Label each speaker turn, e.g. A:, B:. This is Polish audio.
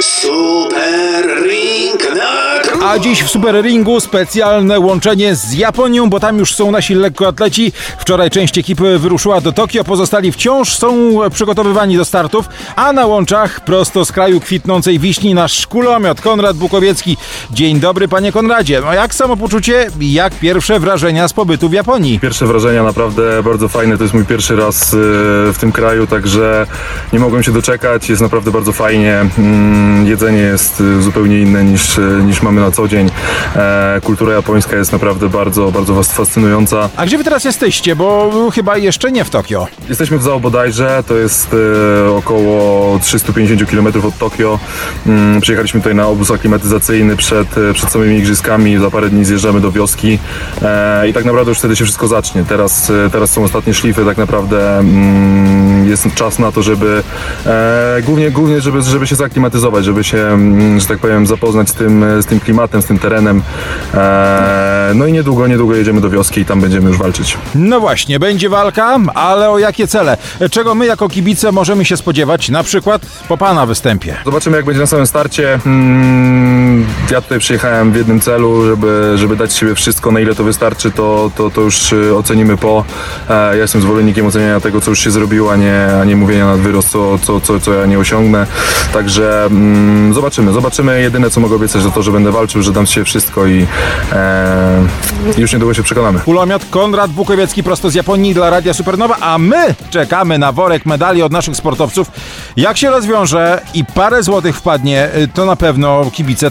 A: Super Ring na
B: A dziś w Super Ringu specjalne łączenie z Japonią, bo tam już są nasi lekkoatleci. Wczoraj część ekipy wyruszyła do Tokio, pozostali wciąż są przygotowywani do startów, a na łączach prosto z kraju kwitnącej wiśni nasz kulomiot Konrad Bukowiecki. Dzień dobry panie Konradzie. No jak samopoczucie, jak pierwsze wrażenia z pobytu w Japonii?
C: Pierwsze wrażenia naprawdę bardzo fajne. To jest mój pierwszy raz y, w tym kraju, także nie mogłem się doczekać. Jest naprawdę bardzo fajnie. Mm, Jedzenie jest y, zupełnie inne niż, y, niż mamy na co dzień. E, Kultura japońska jest naprawdę bardzo, bardzo was- fascynująca.
B: A gdzie wy teraz jesteście? Bo chyba jeszcze nie w Tokio.
C: Jesteśmy w Zaobodajże, to jest około 350 km od Tokio. Mm, Przyjechaliśmy tutaj na obóz aklimatyzacyjny przed, przed samymi igrzyskami. Za parę dni zjeżdżamy do wioski e, i tak naprawdę już wtedy się wszystko zacznie. Teraz, teraz są ostatnie szlify, tak naprawdę mm, jest czas na to, żeby e, głównie, głównie żeby, żeby się zaklimatyzować, żeby się, mm, że tak powiem, zapoznać z tym, z tym klimatem, z tym terenem. E, no i niedługo, niedługo jedziemy do wioski i tam będziemy już walczyć.
B: No właśnie, będzie walka, ale o jakie cele? Czego my jako kibice możemy się spodziewać, na przykład po pana występie?
C: Zobaczymy, jak będzie na samym starcie. Mm, Ja tutaj przyjechałem w jednym celu, żeby, żeby dać siebie wszystko, na ile to wystarczy, to, to, to już y, ocenimy po. E, Ja jestem zwolennikiem oceniania tego, co już się zrobiło, a nie, a nie mówienia nad wyrost, co, co, co, co ja nie osiągnę. Także mm, zobaczymy, zobaczymy. Jedyne, co mogę obiecać, to to, że będę walczył, że dam siebie wszystko i e, już niedługo się przekonamy.
B: Kulomiot Konrad Bukowiecki prosto z Japonii dla Radia Supernowa, a my czekamy na worek medali od naszych sportowców. Jak się rozwiąże i parę złotych wpadnie, y, to na pewno kibice